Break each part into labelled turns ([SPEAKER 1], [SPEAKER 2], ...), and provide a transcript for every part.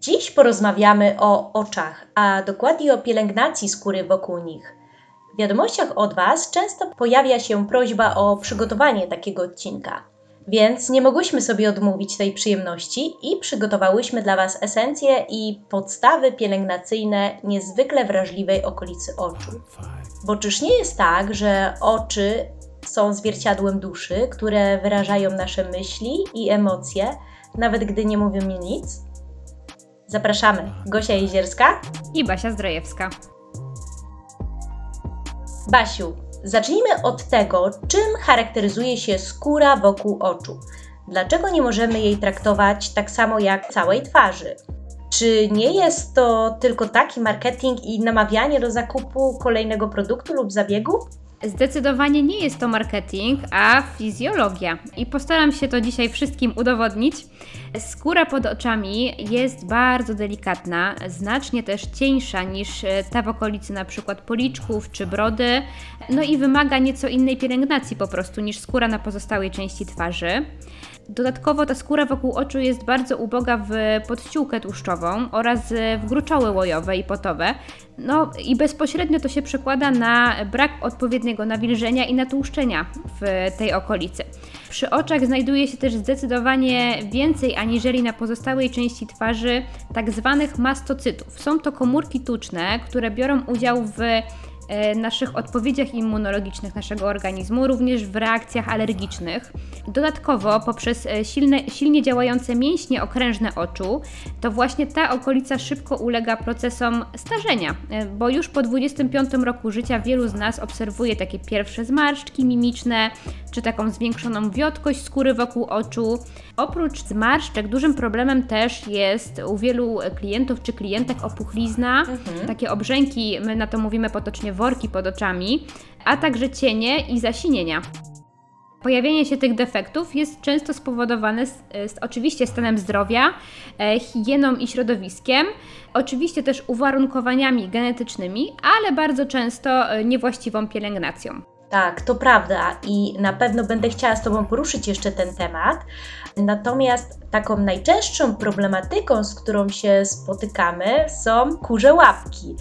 [SPEAKER 1] Dziś porozmawiamy o oczach, a dokładnie o pielęgnacji skóry wokół nich. W wiadomościach od Was często pojawia się prośba o przygotowanie takiego odcinka, więc nie mogłyśmy sobie odmówić tej przyjemności i przygotowałyśmy dla Was esencje i podstawy pielęgnacyjne niezwykle wrażliwej okolicy oczu. Bo czyż nie jest tak, że oczy są zwierciadłem duszy, które wyrażają nasze myśli i emocje, nawet gdy nie mówią mi nic? Zapraszamy, Gosia Jezierska
[SPEAKER 2] i Basia Zdrojewska.
[SPEAKER 1] Basiu, zacznijmy od tego, czym charakteryzuje się skóra wokół oczu. Dlaczego nie możemy jej traktować tak samo jak całej twarzy? Czy nie jest to tylko taki marketing i namawianie do zakupu kolejnego produktu lub zabiegu?
[SPEAKER 2] Zdecydowanie nie jest to marketing, a fizjologia. I postaram się to dzisiaj wszystkim udowodnić. Skóra pod oczami jest bardzo delikatna, znacznie też cieńsza niż e, ta w okolicy na przykład policzków czy brody, no i wymaga nieco innej pielęgnacji po prostu niż skóra na pozostałej części twarzy. Dodatkowo ta skóra wokół oczu jest bardzo uboga w podściółkę tłuszczową oraz w gruczoły łojowe i potowe. No i bezpośrednio to się przekłada na brak odpowiedniego nawilżenia i natłuszczenia w tej okolicy. Przy oczach znajduje się też zdecydowanie więcej aniżeli na pozostałej części twarzy tak zwanych mastocytów. Są to komórki tuczne, które biorą udział w naszych odpowiedziach immunologicznych naszego organizmu, również w reakcjach alergicznych. Dodatkowo poprzez e, silne, silnie działające mięśnie okrężne oczu, to właśnie ta okolica szybko ulega procesom starzenia, e, bo już po 25 roku życia wielu z nas obserwuje takie pierwsze zmarszczki mimiczne, czy taką zwiększoną wiotkość skóry wokół oczu. Oprócz zmarszczek dużym problemem też jest u wielu klientów czy klientek opuchlizna, mhm. takie obrzęki, my na to mówimy potocznie worki pod oczami, a także cienie i zasinienia. Pojawienie się tych defektów jest często spowodowane z, z, oczywiście stanem zdrowia, e, higieną i środowiskiem, oczywiście też uwarunkowaniami genetycznymi, ale bardzo często e, niewłaściwą pielęgnacją.
[SPEAKER 1] Tak, to prawda i na pewno będę chciała z Tobą poruszyć jeszcze ten temat. Natomiast taką najczęstszą problematyką, z którą się spotykamy, są kurze łapki.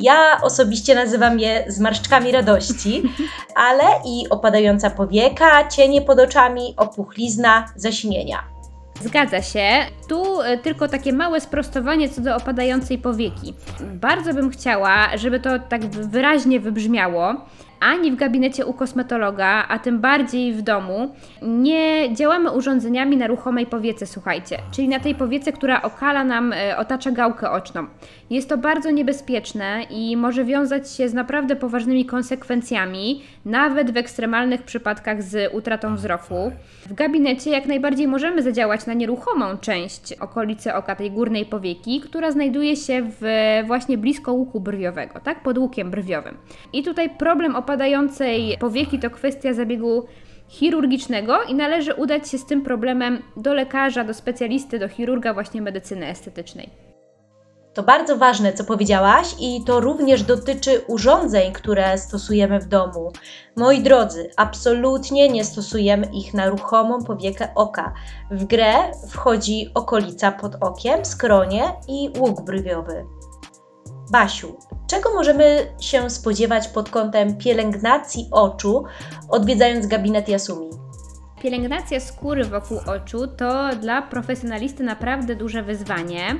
[SPEAKER 1] Ja osobiście nazywam je zmarszczkami radości, ale i opadająca powieka, cienie pod oczami, opuchlizna, zasinienia.
[SPEAKER 2] Zgadza się. Tu e, tylko takie małe sprostowanie co do opadającej powieki. Bardzo bym chciała, żeby to tak wyraźnie wybrzmiało, ani w gabinecie u kosmetologa, a tym bardziej w domu, nie działamy urządzeniami na ruchomej powiece, słuchajcie, czyli na tej powiece, która okala nam, e, otacza gałkę oczną. Jest to bardzo niebezpieczne i może wiązać się z naprawdę poważnymi konsekwencjami, nawet w ekstremalnych przypadkach z utratą wzroku. W gabinecie jak najbardziej możemy zadziałać na nieruchomą część okolicy oka, tej górnej powieki, która znajduje się w, właśnie blisko łuku brwiowego, tak, pod łukiem brwiowym. I tutaj problem opadający opadającej powieki to kwestia zabiegu chirurgicznego i należy udać się z tym problemem do lekarza, do specjalisty, do chirurga właśnie medycyny estetycznej.
[SPEAKER 1] To bardzo ważne, co powiedziałaś, i to również dotyczy urządzeń, które stosujemy w domu. Moi drodzy, absolutnie nie stosujemy ich na ruchomą powiekę oka. W grę wchodzi okolica pod okiem, skronie i łuk brwiowy. Basiu, czego możemy się spodziewać pod kątem pielęgnacji oczu, odwiedzając gabinet Yasumi?
[SPEAKER 2] Pielęgnacja skóry wokół oczu to dla profesjonalisty naprawdę duże wyzwanie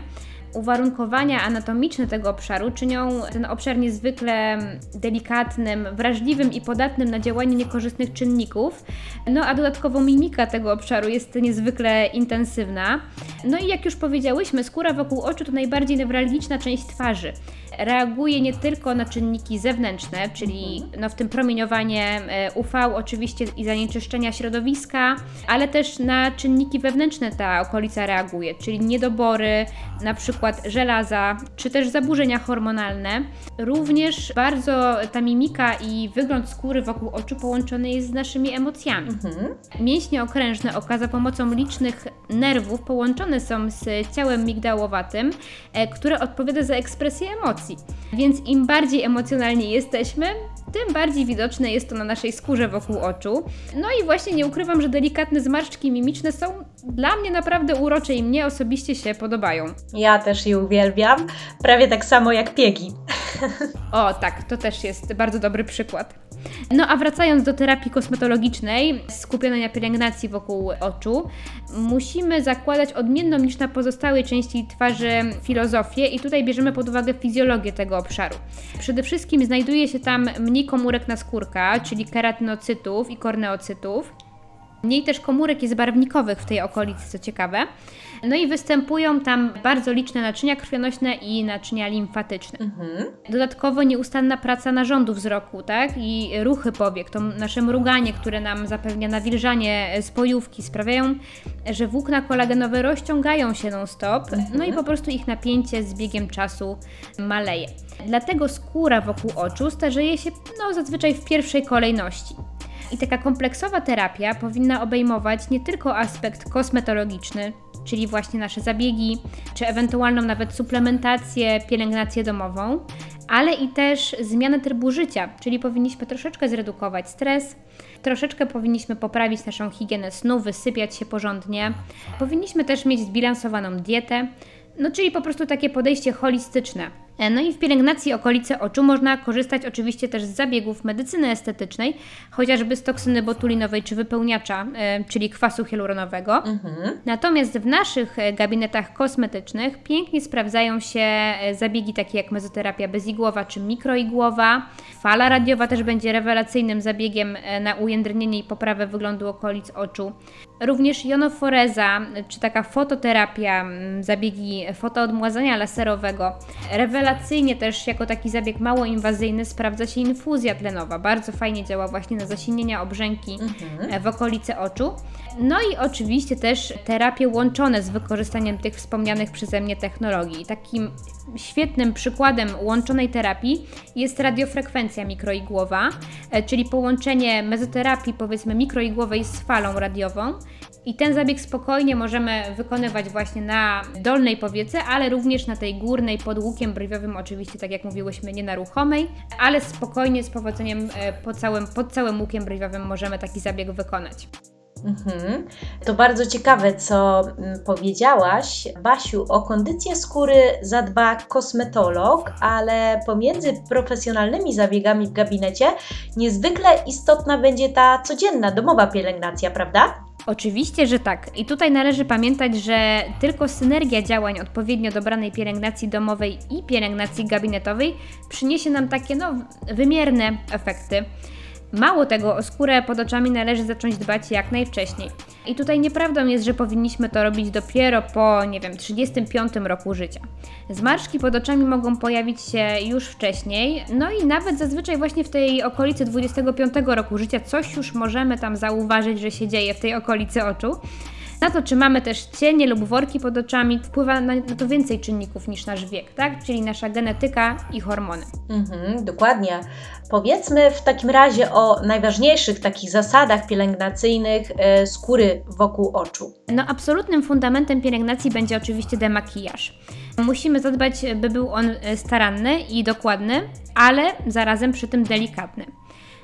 [SPEAKER 2] uwarunkowania anatomiczne tego obszaru czynią ten obszar niezwykle delikatnym, wrażliwym i podatnym na działanie niekorzystnych czynników. No a dodatkowo mimika tego obszaru jest niezwykle intensywna. No i jak już powiedziałyśmy, skóra wokół oczu to najbardziej newralgiczna część twarzy. Reaguje nie tylko na czynniki zewnętrzne, czyli no w tym promieniowanie e, UV oczywiście i zanieczyszczenia środowiska, ale też na czynniki wewnętrzne ta okolica reaguje, czyli niedobory, na przykład przykład żelaza, czy też zaburzenia hormonalne. Również bardzo ta mimika i wygląd skóry wokół oczu połączony jest z naszymi emocjami. Mhm. Mięśnie okrężne oka za pomocą licznych nerwów połączone są z ciałem migdałowatym, e, które odpowiada za ekspresję emocji. Więc im bardziej emocjonalni jesteśmy, tym bardziej widoczne jest to na naszej skórze wokół oczu. No i właśnie nie ukrywam, że delikatne zmarszczki mimiczne są dla mnie naprawdę urocze i mnie osobiście się podobają.
[SPEAKER 1] Ja też je uwielbiam, prawie tak samo jak piegi.
[SPEAKER 2] O, tak, to też jest bardzo dobry przykład. No a wracając do terapii kosmetologicznej, skupionej na pielęgnacji wokół oczu, musimy zakładać odmienną niż na pozostałej części twarzy filozofię i tutaj bierzemy pod uwagę fizjologię tego obszaru. Przede wszystkim znajduje się tam mniej komórek naskórka, czyli keratynocytów i korneocytów. Mniej też komórek jest barwnikowych w tej okolicy, co ciekawe. No i występują tam bardzo liczne naczynia krwionośne i naczynia limfatyczne.
[SPEAKER 1] Mhm.
[SPEAKER 2] Dodatkowo nieustanna praca narządu wzroku, tak? I ruchy powiek, to nasze mruganie, które nam zapewnia nawilżanie spojówki, sprawiają, że włókna kolagenowe rozciągają się non-stop, no i po prostu ich napięcie z biegiem czasu maleje. Dlatego skóra wokół oczu starzeje się no, zazwyczaj w pierwszej kolejności. I taka kompleksowa terapia powinna obejmować nie tylko aspekt kosmetologiczny, czyli właśnie nasze zabiegi, czy ewentualną nawet suplementację, pielęgnację domową, ale i też zmianę trybu życia, czyli powinniśmy troszeczkę zredukować stres, troszeczkę powinniśmy poprawić naszą higienę snu, wysypiać się porządnie, powinniśmy też mieć zbilansowaną dietę, no czyli po prostu takie podejście holistyczne. E, No i w pielęgnacji okolicy oczu można korzystać oczywiście też z zabiegów medycyny estetycznej, chociażby z toksyny botulinowej czy wypełniacza, e, czyli kwasu hialuronowego.
[SPEAKER 1] Mhm.
[SPEAKER 2] Natomiast w naszych e, gabinetach kosmetycznych pięknie sprawdzają się zabiegi takie jak mezoterapia bezigłowa czy mikroigłowa. Fala radiowa też będzie rewelacyjnym zabiegiem na ujędrnienie i poprawę wyglądu okolic oczu. Również jonoforeza, czy taka fototerapia, zabiegi fotoodmładzania laserowego. Rewelacyjnie też jako taki zabieg mało inwazyjny sprawdza się infuzja tlenowa. Bardzo fajnie działa właśnie na zasinienia obrzęki
[SPEAKER 1] Mhm.
[SPEAKER 2] w okolicy oczu. No i oczywiście też terapie łączone z wykorzystaniem tych wspomnianych przeze mnie technologii. Takim świetnym przykładem łączonej terapii jest radiofrekwencja mikroigłowa, e, czyli połączenie mezoterapii powiedzmy mikroigłowej z falą radiową. I ten zabieg spokojnie możemy wykonywać właśnie na dolnej powiece, ale również na tej górnej pod łukiem brwiowym, oczywiście tak jak mówiłyśmy, nie na ruchomej, ale spokojnie z powodzeniem e, pod całym, pod całym łukiem brwiowym możemy taki zabieg wykonać.
[SPEAKER 1] Mhm. To bardzo ciekawe, co mm, powiedziałaś, Basiu. O kondycję skóry zadba kosmetolog, ale pomiędzy profesjonalnymi zabiegami w gabinecie niezwykle istotna będzie ta codzienna, domowa pielęgnacja, prawda?
[SPEAKER 2] Oczywiście, że tak. I tutaj należy pamiętać, że tylko synergia działań odpowiednio dobranej pielęgnacji domowej i pielęgnacji gabinetowej przyniesie nam takie no, wymierne efekty. Mało tego, o skórę pod oczami należy zacząć dbać jak najwcześniej. I tutaj nieprawdą jest, że powinniśmy to robić dopiero po, nie wiem, 35 roku życia. Zmarszki pod oczami mogą pojawić się już wcześniej, no i nawet zazwyczaj właśnie w tej okolicy 25 roku życia coś już możemy tam zauważyć, że się dzieje w tej okolicy oczu. Na to, czy mamy też cienie lub worki pod oczami, wpływa na to więcej czynników niż nasz wiek, tak? Czyli nasza genetyka i hormony.
[SPEAKER 1] Mhm, dokładnie. Powiedzmy w takim razie o najważniejszych takich zasadach pielęgnacyjnych e, skóry wokół oczu.
[SPEAKER 2] No, absolutnym fundamentem pielęgnacji będzie oczywiście demakijaż. Musimy zadbać, by był on e, staranny i dokładny, ale zarazem przy tym delikatny.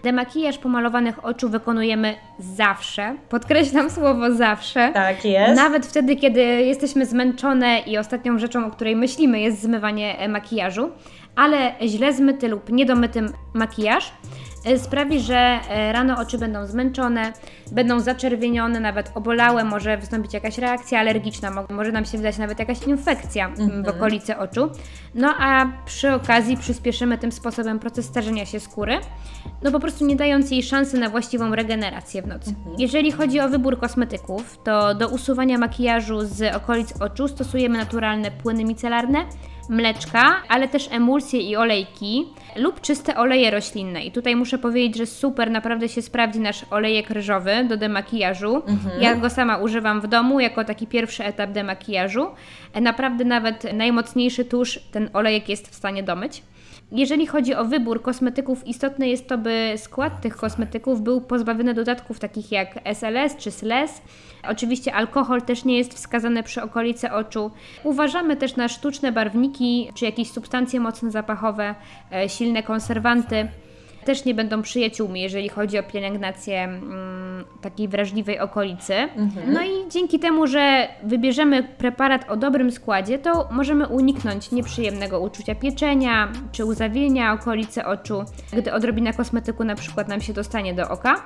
[SPEAKER 2] Demakijaż pomalowanych oczu wykonujemy zawsze, podkreślam słowo zawsze.
[SPEAKER 1] Tak jest.
[SPEAKER 2] Nawet wtedy, kiedy jesteśmy zmęczone i ostatnią rzeczą, o której myślimy, jest zmywanie e, makijażu, ale źle zmyty lub niedomyty makijaż sprawi, że e, rano oczy będą zmęczone, będą zaczerwienione, nawet obolałe, może wystąpić jakaś reakcja alergiczna, mo- może nam się wydać nawet jakaś infekcja m, w
[SPEAKER 1] Mhm.
[SPEAKER 2] okolicy oczu. No a przy okazji przyspieszymy tym sposobem proces starzenia się skóry, no po prostu nie dając jej szansy na właściwą regenerację w nocy. Jeżeli chodzi o wybór kosmetyków, to do usuwania makijażu z okolic oczu stosujemy naturalne płyny micelarne, mleczka, ale też emulsje i olejki lub czyste oleje roślinne. I tutaj muszę powiedzieć, że super naprawdę się sprawdzi nasz olejek ryżowy do demakijażu. Ja go sama używam w domu jako taki pierwszy etap demakijażu. E, Naprawdę nawet najmocniejszy tusz ten olejek jest w stanie domyć. Jeżeli chodzi o wybór kosmetyków, istotne jest to, by skład tych kosmetyków był pozbawiony dodatków takich jak SLS czy SLS. Oczywiście alkohol też nie jest wskazany przy okolicy oczu. Uważamy też na sztuczne barwniki czy jakieś substancje mocno zapachowe, e, silne konserwanty. Też nie będą przyjaciółmi, jeżeli chodzi o pielęgnację mm, takiej wrażliwej okolicy.
[SPEAKER 1] Mhm.
[SPEAKER 2] No i dzięki temu, że wybierzemy preparat o dobrym składzie, to możemy uniknąć nieprzyjemnego uczucia pieczenia czy uzawienia okolicy oczu, gdy odrobina kosmetyku na przykład nam się dostanie do oka.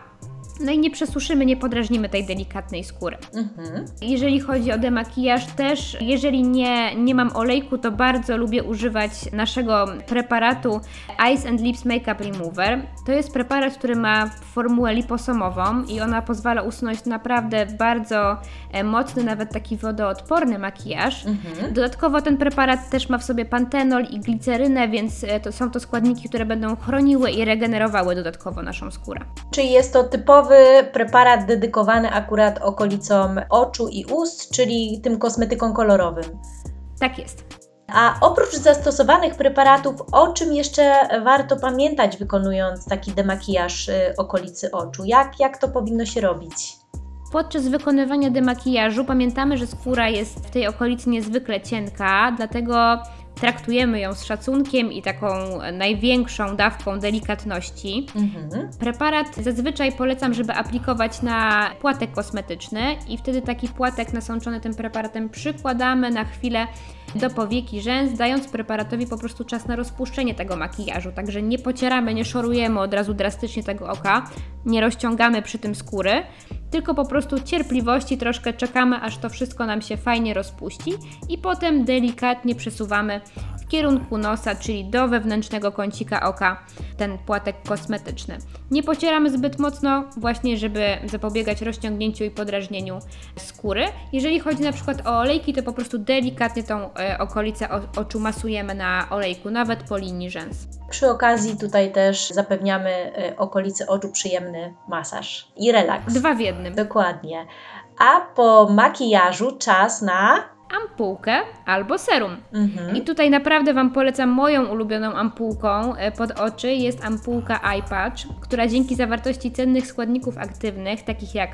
[SPEAKER 2] No i nie przesuszymy, nie podrażnimy tej delikatnej skóry.
[SPEAKER 1] Mhm.
[SPEAKER 2] Jeżeli chodzi o demakijaż też, jeżeli nie, nie mam olejku, to bardzo lubię używać naszego preparatu Eyes and Lips Makeup Remover. To jest preparat, który ma formułę liposomową i ona pozwala usunąć naprawdę bardzo e, mocny, nawet taki wodoodporny makijaż.
[SPEAKER 1] Mhm.
[SPEAKER 2] Dodatkowo ten preparat też ma w sobie pantenol i glicerynę, więc e, to są to składniki, które będą chroniły i regenerowały dodatkowo naszą skórę.
[SPEAKER 1] Czy jest to typowy preparat dedykowany akurat okolicom oczu i ust, czyli tym kosmetykom kolorowym?
[SPEAKER 2] Tak jest.
[SPEAKER 1] A oprócz zastosowanych preparatów, o czym jeszcze warto pamiętać, wykonując taki demakijaż y, okolicy oczu? Jak, jak to powinno się robić?
[SPEAKER 2] Podczas wykonywania demakijażu pamiętamy, że skóra jest w tej okolicy niezwykle cienka, dlatego traktujemy ją z szacunkiem i taką największą dawką delikatności.
[SPEAKER 1] Mhm.
[SPEAKER 2] Preparat zazwyczaj polecam, żeby aplikować na płatek kosmetyczny i wtedy taki płatek nasączony tym preparatem przykładamy na chwilę do powieki rzęs, dając preparatowi po prostu czas na rozpuszczenie tego makijażu. Także nie pocieramy, nie szorujemy od razu drastycznie tego oka, nie rozciągamy przy tym skóry, tylko po prostu cierpliwości troszkę czekamy, aż to wszystko nam się fajnie rozpuści i potem delikatnie przesuwamy kierunku nosa, czyli do wewnętrznego kącika oka, ten płatek kosmetyczny. Nie pocieramy zbyt mocno, właśnie żeby zapobiegać rozciągnięciu i podrażnieniu skóry. Jeżeli chodzi na przykład o olejki, to po prostu delikatnie tą e, okolicę oczu masujemy na olejku, nawet po linii rzęs.
[SPEAKER 1] Przy okazji tutaj też zapewniamy y, okolicy oczu przyjemny masaż i relaks.
[SPEAKER 2] Dwa w jednym.
[SPEAKER 1] Dokładnie. A po makijażu czas na.
[SPEAKER 2] Ampułkę albo serum.
[SPEAKER 1] Mhm.
[SPEAKER 2] I tutaj naprawdę Wam polecam moją ulubioną ampułką e, pod oczy. Jest ampułka Eye Patch, która dzięki zawartości cennych składników aktywnych, takich jak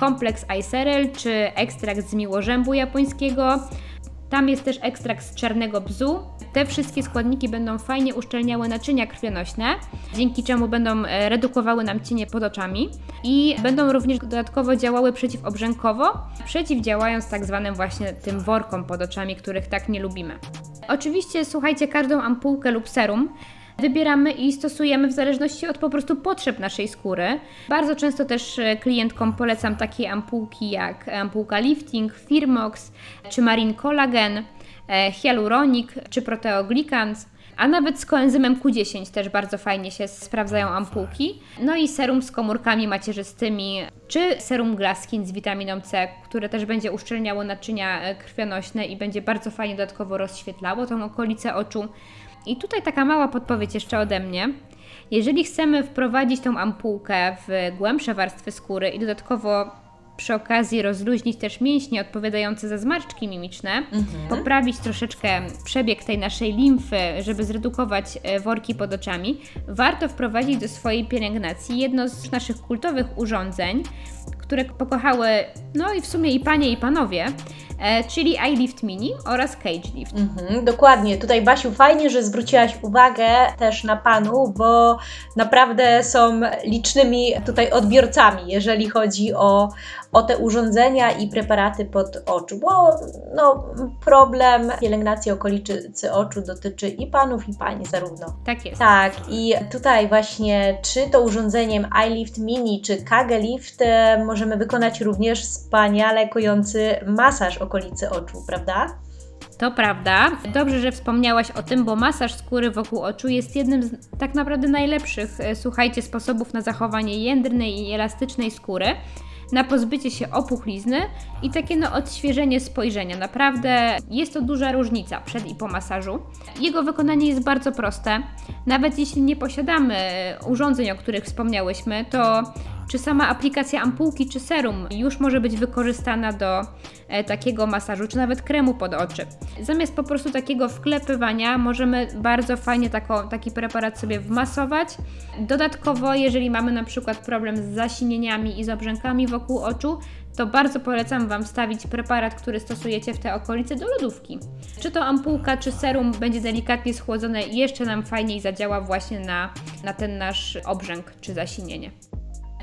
[SPEAKER 2] kompleks iCerel czy ekstrakt z miłożębu japońskiego, tam jest też ekstrakt z czarnego bzu. Te wszystkie składniki będą fajnie uszczelniały naczynia krwionośne, dzięki czemu będą e, redukowały nam cienie pod oczami i będą również dodatkowo działały przeciwobrzękowo, przeciwdziałając tak zwanym właśnie tym workom pod oczami, których tak nie lubimy. Oczywiście słuchajcie, każdą ampułkę lub serum wybieramy i stosujemy w zależności od po prostu potrzeb naszej skóry. Bardzo często też e, klientkom polecam takie ampułki jak ampułka lifting, Firmox czy Marine Collagen, e, Hyaluronic czy Proteoglycans. A nawet z koenzymem Q10 też bardzo fajnie się sprawdzają ampułki. No i serum z komórkami macierzystymi, czy serum Glaskin z witaminą C, które też będzie uszczelniało naczynia e, krwionośne i będzie bardzo fajnie dodatkowo rozświetlało tą okolicę oczu. I tutaj taka mała podpowiedź jeszcze ode mnie. Jeżeli chcemy wprowadzić tą ampułkę w głębsze warstwy skóry i dodatkowo przy okazji rozluźnić też mięśnie odpowiadające za zmarszczki mimiczne,
[SPEAKER 1] Mhm.
[SPEAKER 2] poprawić troszeczkę przebieg tej naszej limfy, żeby zredukować e, worki pod oczami, warto wprowadzić do swojej pielęgnacji jedno z naszych kultowych urządzeń, które pokochały, no i w sumie i panie i panowie, e, czyli iLift Mini oraz Cage Lift.
[SPEAKER 1] Mhm, dokładnie. Tutaj, Basiu, fajnie, że zwróciłaś uwagę też na panów, bo naprawdę są licznymi tutaj odbiorcami, jeżeli chodzi o, o te urządzenia i preparaty pod oczu, bo no, problem pielęgnacji okolicy oczu dotyczy i panów, i pań zarówno.
[SPEAKER 2] Tak jest.
[SPEAKER 1] Tak, i tutaj właśnie, czy to urządzeniem iLift Mini, czy Kage Lift, e, możemy wykonać również wspaniale kojący masaż okolicy oczu, prawda?
[SPEAKER 2] To prawda. Dobrze, że wspomniałaś o tym, bo masaż skóry wokół oczu jest jednym z tak naprawdę najlepszych, e, słuchajcie, sposobów na zachowanie jędrnej i elastycznej skóry, na pozbycie się opuchlizny i takie no odświeżenie spojrzenia. Naprawdę jest to duża różnica przed i po masażu. Jego wykonanie jest bardzo proste. Nawet jeśli nie posiadamy urządzeń, o których wspomniałyśmy, to czy sama aplikacja ampułki czy serum już może być wykorzystana do e, takiego masażu, czy nawet kremu pod oczy. Zamiast po prostu takiego wklepywania, możemy bardzo fajnie taki preparat sobie wmasować. Dodatkowo, jeżeli mamy na przykład problem z zasinieniami i z obrzękami wokół oczu, to bardzo polecam Wam wstawić preparat, który stosujecie w te okolice do lodówki. Czy to ampułka, czy serum będzie delikatnie schłodzone jeszcze nam fajniej zadziała właśnie na, na ten nasz obrzęk czy zasinienie.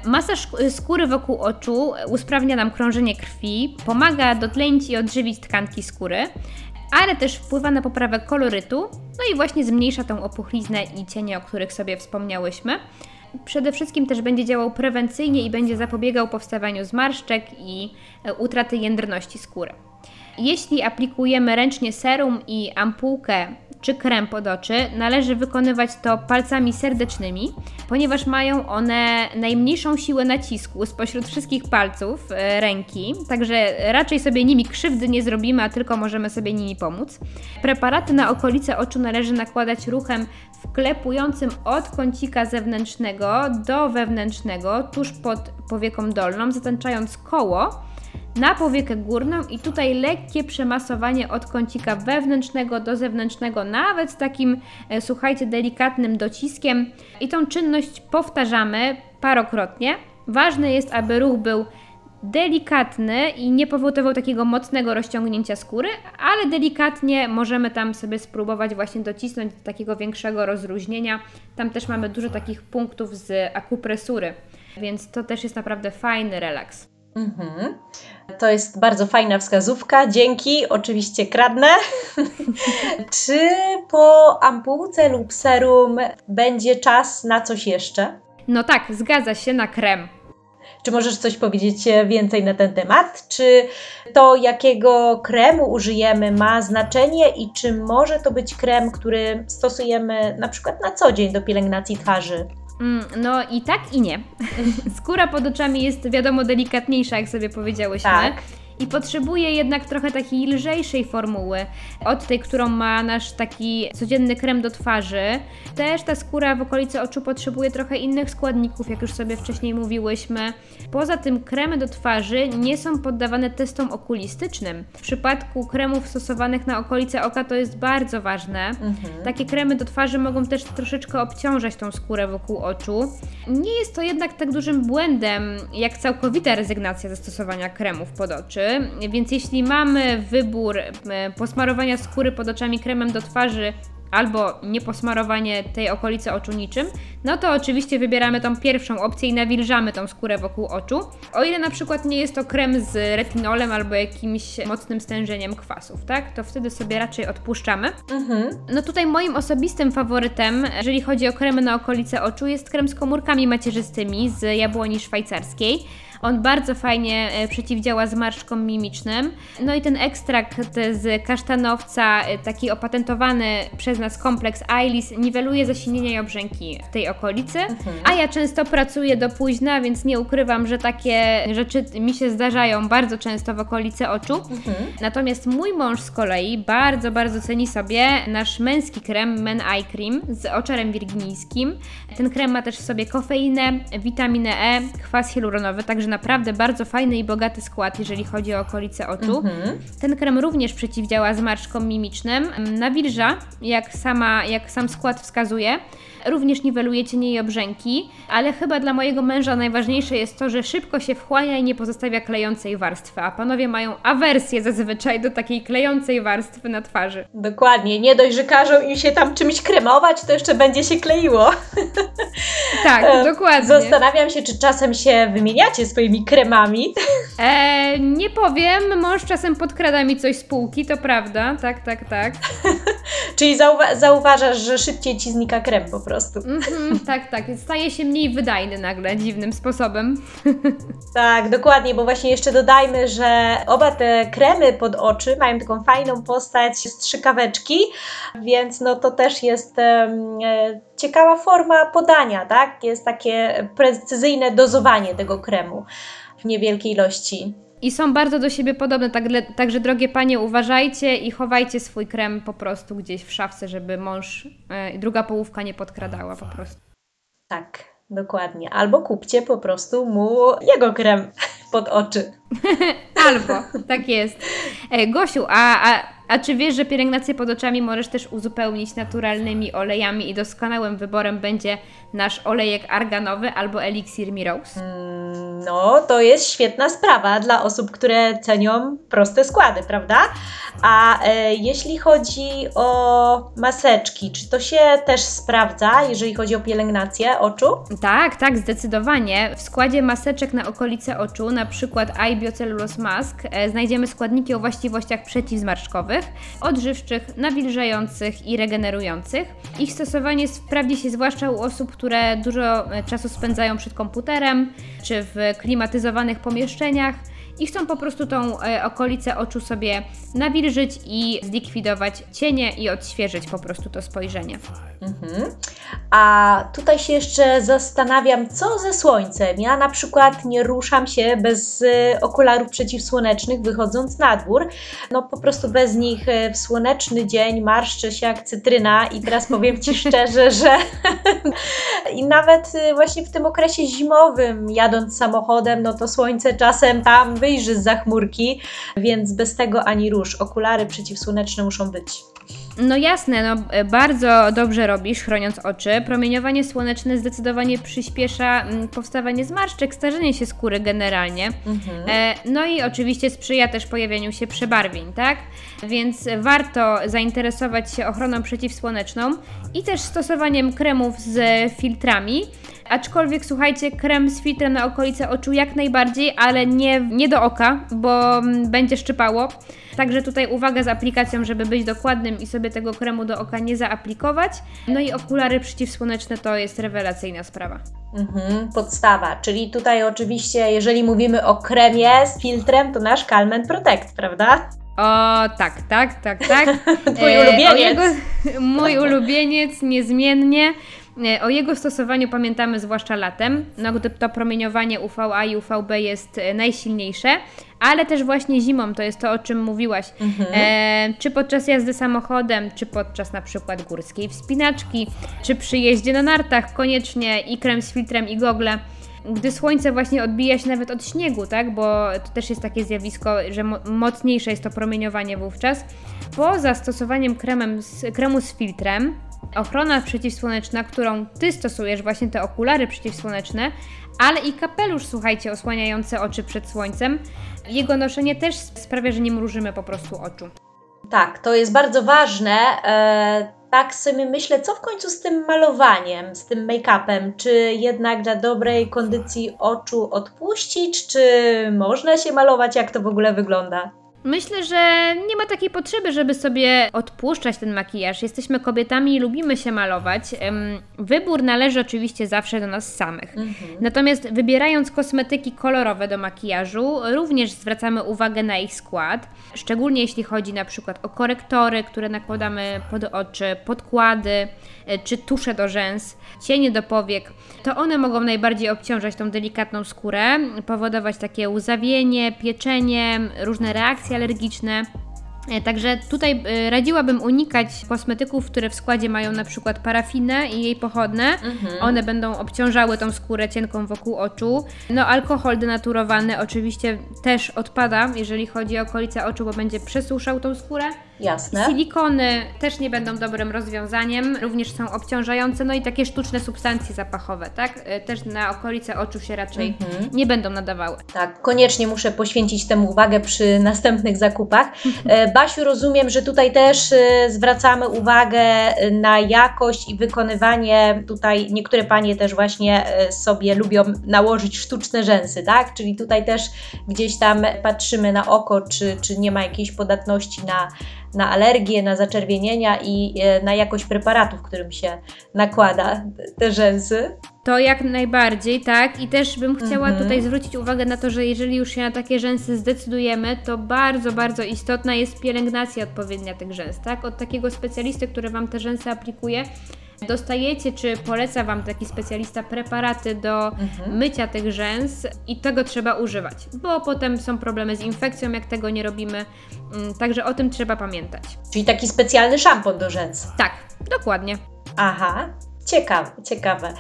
[SPEAKER 2] Masaż skóry wokół oczu usprawnia nam krążenie krwi, pomaga dotlenić i odżywić tkanki skóry, ale też wpływa na poprawę kolorytu, no i właśnie zmniejsza tą opuchliznę i cienie, o których sobie wspomniałyśmy. Przede wszystkim też będzie działał prewencyjnie i będzie zapobiegał powstawaniu zmarszczek i e, utraty jędrności skóry. Jeśli aplikujemy ręcznie serum i ampułkę czy krem pod oczy, należy wykonywać to palcami serdecznymi, ponieważ mają one najmniejszą siłę nacisku spośród wszystkich palców e, ręki, także raczej sobie nimi krzywdy nie zrobimy, a tylko możemy sobie nimi pomóc. Preparaty na okolice oczu należy nakładać ruchem wklepującym od kącika zewnętrznego do wewnętrznego, tuż pod powieką dolną, zatańczając koło na powiekę górną i tutaj lekkie przemasowanie od kącika wewnętrznego do zewnętrznego, nawet z takim, e, słuchajcie, delikatnym dociskiem. I tą czynność powtarzamy parokrotnie. Ważne jest, aby ruch był delikatny i nie powodował takiego mocnego rozciągnięcia skóry, ale delikatnie możemy tam sobie spróbować właśnie docisnąć do takiego większego rozluźnienia. Tam też mamy dużo takich punktów z akupresury, więc to też jest naprawdę fajny relaks. Mhm.
[SPEAKER 1] To jest bardzo fajna wskazówka. Dzięki, oczywiście kradnę. Czy po ampułce lub serum będzie czas na coś jeszcze?
[SPEAKER 2] No tak, zgadza się na krem.
[SPEAKER 1] Czy możesz coś powiedzieć więcej na ten temat? Czy to, jakiego kremu użyjemy, ma znaczenie i czy może to być krem, który stosujemy na przykład na co dzień do pielęgnacji twarzy?
[SPEAKER 2] Mm, no i tak i nie. Skóra pod oczami jest wiadomo delikatniejsza, jak sobie powiedziałyśmy. Tak i potrzebuje jednak trochę takiej lżejszej formuły od tej, którą ma nasz taki codzienny krem do twarzy. Też ta skóra w okolicy oczu potrzebuje trochę innych składników, jak już sobie wcześniej mówiłyśmy. Poza tym kremy do twarzy nie są poddawane testom okulistycznym. W przypadku kremów stosowanych na okolice oka to jest bardzo ważne. Mhm. Takie kremy do twarzy mogą też troszeczkę obciążać tą skórę wokół oczu. Nie jest to jednak tak dużym błędem, jak całkowita rezygnacja ze stosowania kremów pod oczy więc jeśli mamy wybór e, posmarowania skóry pod oczami kremem do twarzy albo nieposmarowanie tej okolicy oczu niczym, no to oczywiście wybieramy tą pierwszą opcję i nawilżamy tą skórę wokół oczu. O ile na przykład nie jest to krem z retinolem albo jakimś mocnym stężeniem kwasów, tak? To wtedy sobie raczej odpuszczamy. Mhm. No tutaj moim osobistym faworytem, jeżeli chodzi o kremy na okolice oczu, jest krem z komórkami macierzystymi z jabłoni szwajcarskiej. On bardzo fajnie e, przeciwdziała zmarszczkom mimicznym. No i ten ekstrakt z kasztanowca, e, taki opatentowany przez nas kompleks Ailis, niweluje zasinienia i obrzęki w tej okolicy. Mhm. A ja często pracuję do późna, więc nie ukrywam, że takie rzeczy mi się zdarzają bardzo często w okolicy oczu. Mhm. Natomiast mój mąż z kolei bardzo, bardzo ceni sobie nasz męski krem Men Eye Cream z oczarem wirginijskim. Ten krem ma też w sobie kofeinę, witaminę E, kwas hialuronowy, także naprawdę bardzo fajny i bogaty skład, jeżeli chodzi o okolice oczu. Mhm. Ten krem również przeciwdziała zmarszczkom mimicznym, nawilża, jak, sama, jak sam skład wskazuje, również niweluje cienie i obrzęki, ale chyba dla mojego męża najważniejsze jest to, że szybko się wchłania i nie pozostawia klejącej warstwy, a panowie mają awersję zazwyczaj do takiej klejącej warstwy na twarzy.
[SPEAKER 1] Dokładnie, nie dość, że każą im się tam czymś kremować, to jeszcze będzie się kleiło.
[SPEAKER 2] Tak, e, dokładnie.
[SPEAKER 1] Zastanawiam się, czy czasem się wymieniacie swoimi kremami.
[SPEAKER 2] E, nie powiem, mąż czasem podkrada mi coś z półki, to prawda, tak, tak, tak.
[SPEAKER 1] Czyli zauwa zauważasz, że szybciej ci znika krem po prostu prostu.
[SPEAKER 2] Mm-hmm, tak, tak. Staje się mniej wydajny nagle, dziwnym sposobem.
[SPEAKER 1] Tak, dokładnie, bo właśnie jeszcze dodajmy, że oba te kremy pod oczy mają taką fajną postać strzykaweczki, więc no to też jest um, ciekawa forma podania, tak? Jest takie precyzyjne dozowanie tego kremu w niewielkiej ilości.
[SPEAKER 2] I są bardzo do siebie podobne, także, także drogie panie, uważajcie i chowajcie swój krem po prostu gdzieś w szafce, żeby mąż, e, druga połówka nie podkradała po prostu.
[SPEAKER 1] Tak, dokładnie. Albo kupcie po prostu mu jego krem pod oczy.
[SPEAKER 2] Albo, tak jest. E, Gosiu, a, a, a czy wiesz, że pielęgnację pod oczami możesz też uzupełnić naturalnymi olejami i doskonałym wyborem będzie nasz olejek arganowy albo eliksir Mirose?
[SPEAKER 1] Mm, No, to jest świetna sprawa dla osób, które cenią proste składy, prawda? A e, jeśli chodzi o maseczki, czy to się też sprawdza, jeżeli chodzi o pielęgnację oczu?
[SPEAKER 2] Tak, tak, zdecydowanie. W składzie maseczek na okolice oczu, na przykład iBiocellulose Mask, e, znajdziemy składniki o właściwościach przeciwzmarszczkowych, odżywczych, nawilżających i regenerujących. Ich stosowanie sprawdzi się zwłaszcza u osób, które dużo e, czasu spędzają przed komputerem czy w klimatyzowanych pomieszczeniach i chcą po prostu tą e, okolicę oczu sobie nawilżyć i zlikwidować cienie i odświeżyć po prostu to spojrzenie.
[SPEAKER 1] Mhm. A tutaj się jeszcze zastanawiam, co ze słońcem. Ja na przykład nie ruszam się bez e, okularów przeciwsłonecznych, wychodząc na dwór. No po prostu bez nich e, w słoneczny dzień marszczę się jak cytryna i teraz powiem Ci szczerze, że i nawet właśnie w tym okresie zimowym, jadąc samochodem, no to słońce czasem tam wyjrzy z za chmurki, więc bez tego ani rusz. Okulary przeciwsłoneczne muszą być.
[SPEAKER 2] No jasne, no e, bardzo dobrze robisz, chroniąc oczy. Promieniowanie słoneczne zdecydowanie przyspiesza mm, powstawanie zmarszczek, starzenie się skóry generalnie.
[SPEAKER 1] Mhm.
[SPEAKER 2] E, no i oczywiście sprzyja też pojawianiu się przebarwień, tak? Więc warto zainteresować się ochroną przeciwsłoneczną i też stosowaniem kremów z filtrami. Aczkolwiek słuchajcie, krem z filtrem na okolice oczu jak najbardziej, ale nie, nie do oka, bo mm, będzie szczypało. Także tutaj uwaga z aplikacją, żeby być dokładnym i sobie tego kremu do oka nie zaaplikować. No i okulary przeciwsłoneczne to jest rewelacyjna sprawa.
[SPEAKER 1] Mhm, podstawa, czyli tutaj oczywiście, jeżeli mówimy o kremie z filtrem, to nasz Calmen Protect, prawda?
[SPEAKER 2] O, tak, tak, tak, tak.
[SPEAKER 1] Twój
[SPEAKER 2] E,
[SPEAKER 1] ulubieniec.
[SPEAKER 2] O jego, mój ulubieniec, niezmiennie. E, O jego stosowaniu pamiętamy zwłaszcza latem, no gdy to promieniowanie UVA i UVB jest e, najsilniejsze, ale też właśnie zimą, to jest to o czym mówiłaś. E, czy podczas jazdy samochodem, czy podczas na przykład górskiej wspinaczki, czy przy jeździe na nartach, koniecznie i krem z filtrem i gogle. Gdy słońce właśnie odbija się nawet od śniegu, tak? Bo to też jest takie zjawisko, że mo- mocniejsze jest to promieniowanie wówczas. Po zastosowaniem kremem z, kremu z filtrem, ochrona przeciwsłoneczna, którą Ty stosujesz, właśnie te okulary przeciwsłoneczne, ale i kapelusz, słuchajcie, osłaniający oczy przed słońcem, jego noszenie też sprawia, że nie mrużymy po prostu oczu.
[SPEAKER 1] Tak, to jest bardzo ważne. E, tak sobie myślę, co w końcu z tym malowaniem, z tym make-upem? Czy jednak dla dobrej kondycji oczu odpuścić, czy można się malować? Jak to w ogóle wygląda?
[SPEAKER 2] Myślę, że nie ma takiej potrzeby, żeby sobie odpuszczać ten makijaż. Jesteśmy kobietami i lubimy się malować. Wybór należy oczywiście zawsze do nas samych. Natomiast wybierając kosmetyki kolorowe do makijażu, również zwracamy uwagę na ich skład, szczególnie jeśli chodzi na przykład o korektory, które nakładamy pod oczy, podkłady e, czy tusze do rzęs, cienie do powiek. To one mogą najbardziej obciążać tą delikatną skórę, powodować takie łzawienie, pieczenie, różne reakcje alergiczne. E, Także tutaj e, radziłabym unikać kosmetyków, które w składzie mają na przykład parafinę i jej pochodne. One będą obciążały tą skórę cienką wokół oczu. No alkohol denaturowany oczywiście też odpada, jeżeli chodzi o okolice oczu, bo będzie przesuszał tą skórę.
[SPEAKER 1] Jasne.
[SPEAKER 2] Silikony też nie będą dobrym rozwiązaniem, również są obciążające, no i takie sztuczne substancje zapachowe, tak? E, Też na okolice oczu się raczej nie będą nadawały.
[SPEAKER 1] Tak, koniecznie muszę poświęcić temu uwagę przy następnych zakupach. E, Basiu, rozumiem, że tutaj też e, zwracamy uwagę na jakość i wykonywanie. Tutaj niektóre panie też właśnie sobie lubią nałożyć sztuczne rzęsy, tak? Czyli tutaj też gdzieś tam patrzymy na oko, czy, czy nie ma jakiejś podatności na, na alergie, na zaczerwienienia i e, na jakość preparatów, którym się nakłada te rzęsy.
[SPEAKER 2] To jak najbardziej, tak. I też bym chciała
[SPEAKER 1] Mhm.
[SPEAKER 2] tutaj zwrócić uwagę na to, że jeżeli już się na takie rzęsy zdecydujemy, to bardzo, bardzo istotna jest pielęgnacja odpowiednia tych rzęs, tak? Od takiego specjalisty, który Wam te rzęsy aplikuje, dostajecie, czy poleca Wam taki specjalista preparaty do
[SPEAKER 1] Mhm.
[SPEAKER 2] mycia tych rzęs i tego trzeba używać, bo potem są problemy z infekcją, jak tego nie robimy. Mm, Także o tym trzeba pamiętać.
[SPEAKER 1] Czyli taki specjalny szampon do rzęs.
[SPEAKER 2] Tak, dokładnie.
[SPEAKER 1] Aha, Ciekawe, ciekawe.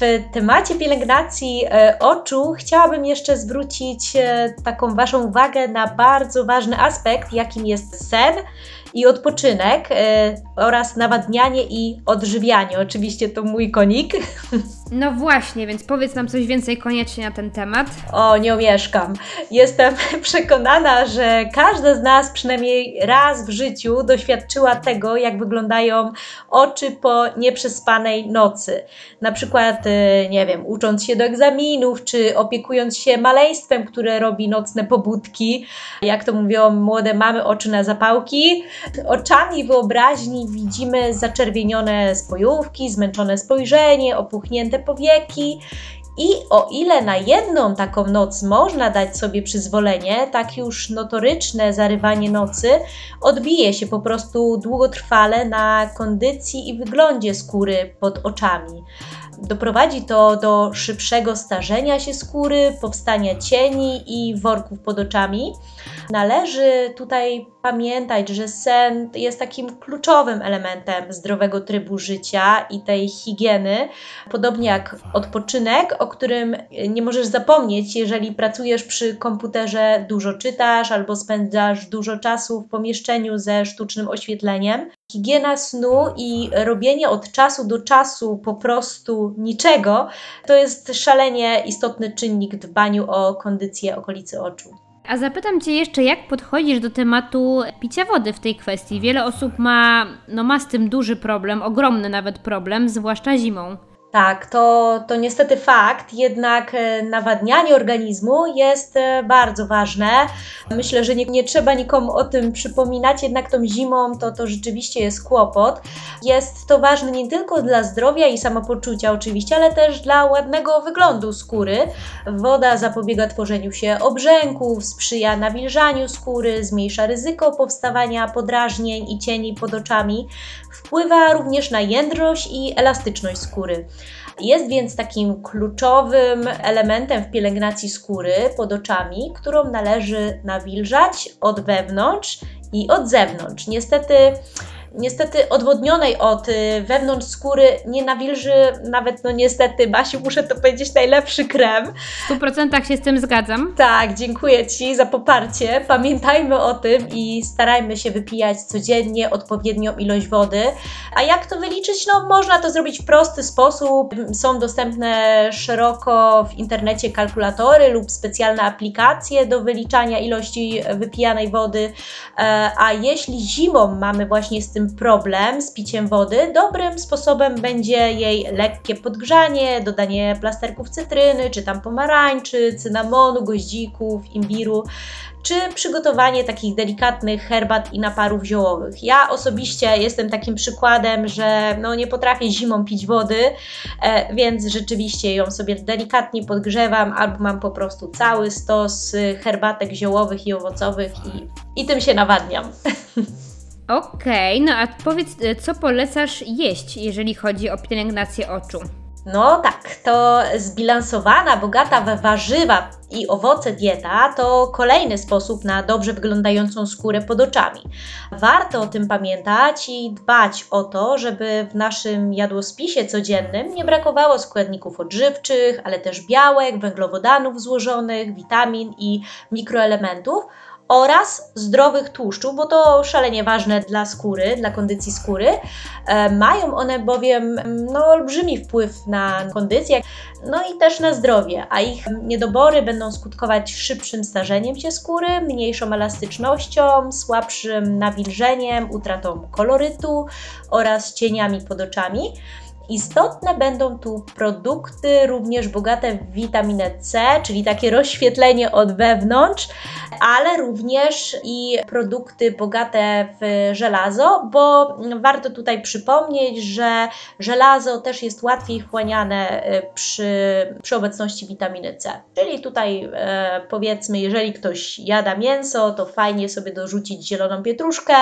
[SPEAKER 1] W temacie pielęgnacji e, oczu chciałabym jeszcze zwrócić e, taką Waszą uwagę na bardzo ważny aspekt, jakim jest sen i odpoczynek e, oraz nawadnianie i odżywianie. Oczywiście to mój konik.
[SPEAKER 2] No właśnie, więc powiedz nam coś więcej koniecznie na ten temat.
[SPEAKER 1] O, nie omieszkam. Jestem przekonana, że każda z nas przynajmniej raz w życiu doświadczyła tego, jak wyglądają oczy po nieprzespanej nocy. Na przykład, e, nie wiem, ucząc się do egzaminów, czy opiekując się maleństwem, które robi nocne pobudki. Jak to mówią młode mamy, oczy na zapałki. Oczami wyobraźni widzimy zaczerwienione spojówki, zmęczone spojrzenie, opuchnięte powieki. I o ile na jedną taką noc można dać sobie przyzwolenie, tak już notoryczne zarywanie nocy odbije się po prostu długotrwale na kondycji i wyglądzie skóry pod oczami. Doprowadzi to do szybszego starzenia się skóry, powstania cieni i worków pod oczami. Należy tutaj pamiętać, że sen jest takim kluczowym elementem zdrowego trybu życia i tej higieny, podobnie jak odpoczynek, o którym nie możesz zapomnieć, jeżeli pracujesz przy komputerze, dużo czytasz albo spędzasz dużo czasu w pomieszczeniu ze sztucznym oświetleniem. Higiena snu i robienie od czasu do czasu po prostu niczego to jest szalenie istotny czynnik w dbaniu o kondycję okolicy oczu.
[SPEAKER 2] A zapytam Cię jeszcze, jak podchodzisz do tematu picia wody w tej kwestii? Wiele osób ma, no ma z tym duży problem, ogromny nawet problem, zwłaszcza zimą.
[SPEAKER 1] Tak, to, to niestety fakt, jednak e, nawadnianie organizmu jest e, bardzo ważne. Myślę, że nie, nie, trzeba nikomu o tym przypominać, jednak tą zimą to, to rzeczywiście jest kłopot. Jest to ważne nie tylko dla zdrowia i samopoczucia oczywiście, ale też dla ładnego wyglądu skóry. Woda zapobiega tworzeniu się obrzęków, sprzyja nawilżaniu skóry, zmniejsza ryzyko powstawania podrażnień i cieni pod oczami. Wpływa również na jędrość i elastyczność skóry. Jest więc takim kluczowym elementem w pielęgnacji skóry pod oczami, którą należy nawilżać od wewnątrz i od zewnątrz. Niestety niestety odwodnionej od y, wewnątrz skóry nie nawilży nawet, no niestety, Basiu, muszę to powiedzieć, najlepszy krem.
[SPEAKER 2] W 100% się z tym zgadzam.
[SPEAKER 1] Tak, dziękuję Ci za poparcie. Pamiętajmy o tym i starajmy się wypijać codziennie odpowiednią ilość wody. A jak to wyliczyć? No, można to zrobić w prosty sposób. Są dostępne szeroko w internecie kalkulatory lub specjalne aplikacje do wyliczania ilości wypijanej wody. E, a jeśli zimą mamy właśnie z tym problem z piciem wody, dobrym sposobem będzie jej lekkie podgrzanie, dodanie plasterków cytryny, czy tam pomarańczy, cynamonu, goździków, imbiru, czy przygotowanie takich delikatnych herbat i naparów ziołowych. Ja osobiście jestem takim przykładem, że no nie potrafię zimą pić wody, e, więc rzeczywiście ją sobie delikatnie podgrzewam, albo mam po prostu cały stos herbatek ziołowych i owocowych i, i tym się nawadniam.
[SPEAKER 2] Okej, okay, no a powiedz, e, co polecasz jeść, jeżeli chodzi o pielęgnację oczu?
[SPEAKER 1] No tak, to zbilansowana, bogata we warzywa i owoce dieta to kolejny sposób na dobrze wyglądającą skórę pod oczami. Warto o tym pamiętać i dbać o to, żeby w naszym jadłospisie codziennym nie brakowało składników odżywczych, ale też białek, węglowodanów złożonych, witamin i mikroelementów oraz zdrowych tłuszczów, bo to szalenie ważne dla skóry, dla kondycji skóry. E, mają one bowiem no, olbrzymi wpływ na kondycję, no i też na zdrowie, a ich niedobory będą skutkować szybszym starzeniem się skóry, mniejszą elastycznością, słabszym nawilżeniem, utratą kolorytu oraz cieniami pod oczami. Istotne będą tu produkty również bogate w witaminę C, czyli takie rozświetlenie od wewnątrz, ale również i produkty bogate w żelazo, bo warto tutaj przypomnieć, że żelazo też jest łatwiej wchłaniane e, przy, przy obecności witaminy C. Czyli tutaj e, powiedzmy, jeżeli ktoś jada mięso, to fajnie sobie dorzucić zieloną pietruszkę,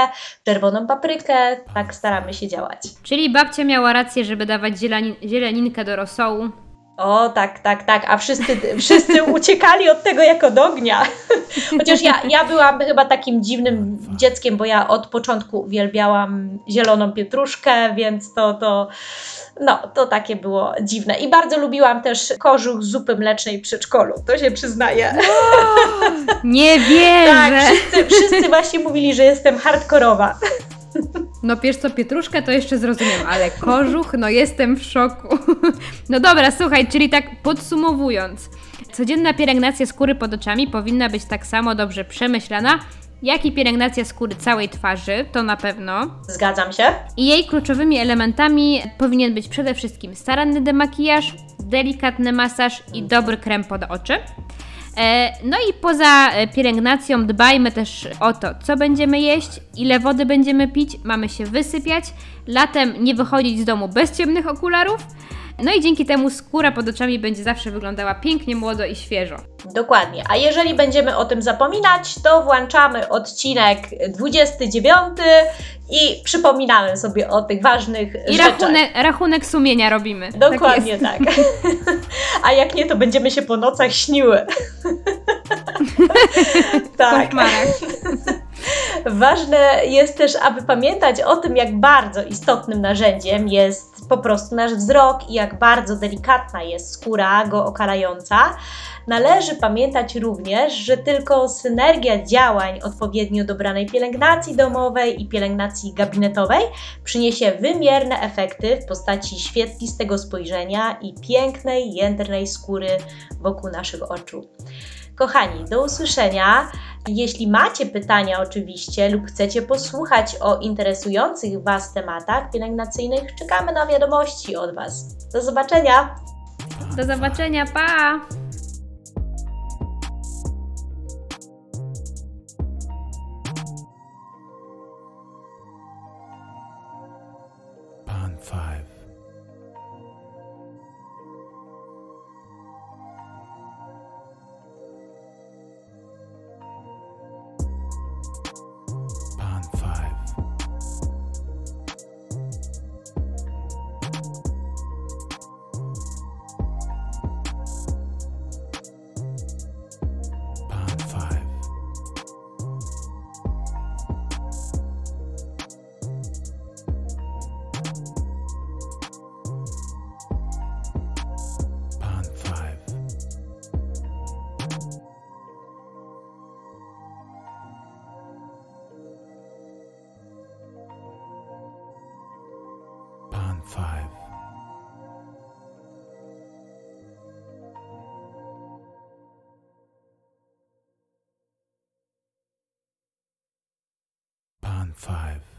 [SPEAKER 1] czerwoną paprykę, tak staramy się działać.
[SPEAKER 2] Czyli babcia miała rację, żeby dawać zieleninkę do rosołu.
[SPEAKER 1] O, tak, tak, tak, a wszyscy, wszyscy uciekali od tego jak od ognia. Chociaż ja, ja byłam chyba takim dziwnym dzieckiem, bo ja od początku uwielbiałam zieloną pietruszkę, więc to, to, no, to takie było dziwne. I bardzo lubiłam też kożuch z zupy mlecznej w przedszkolu, to się przyznaję.
[SPEAKER 2] Nie
[SPEAKER 1] Tak,
[SPEAKER 2] wierzę!
[SPEAKER 1] wszyscy, wszyscy właśnie mówili, że jestem hardkorowa.
[SPEAKER 2] No wiesz co, pietruszkę to jeszcze zrozumiem, ale kożuch, no jestem w szoku. No dobra, słuchaj, czyli tak podsumowując. Codzienna pielęgnacja skóry pod oczami powinna być tak samo dobrze przemyślana, jak i pielęgnacja skóry całej twarzy, to na pewno.
[SPEAKER 1] Zgadzam się.
[SPEAKER 2] I jej kluczowymi elementami powinien być przede wszystkim staranny demakijaż, delikatny masaż i dobry krem pod oczy. E, No i poza e, pielęgnacją dbajmy też o to, co będziemy jeść, ile wody będziemy pić, mamy się wysypiać, latem nie wychodzić z domu bez ciemnych okularów. No i dzięki temu skóra pod oczami będzie zawsze wyglądała pięknie, młodo i świeżo.
[SPEAKER 1] Dokładnie. A jeżeli będziemy o tym zapominać, to włączamy odcinek 29 i przypominamy sobie o tych ważnych
[SPEAKER 2] I
[SPEAKER 1] rzeczach.
[SPEAKER 2] rachunek, rachunek sumienia robimy. Tak
[SPEAKER 1] Dokładnie
[SPEAKER 2] jest.
[SPEAKER 1] tak. A jak nie, to będziemy się po nocach śniły. Tak. Ważne jest też, aby pamiętać o tym, jak bardzo istotnym narzędziem jest po prostu nasz wzrok i jak bardzo delikatna jest skóra go okalająca. Należy pamiętać również, że tylko synergia działań odpowiednio dobranej pielęgnacji domowej i pielęgnacji gabinetowej przyniesie wymierne efekty w postaci świetlistego spojrzenia i pięknej, jędrnej skóry wokół naszych oczu. Kochani, do usłyszenia. Jeśli macie pytania oczywiście lub chcecie posłuchać o interesujących Was tematach pielęgnacyjnych, czekamy na wiadomości od Was. Do zobaczenia!
[SPEAKER 2] Do zobaczenia, pa!
[SPEAKER 3] Pond five,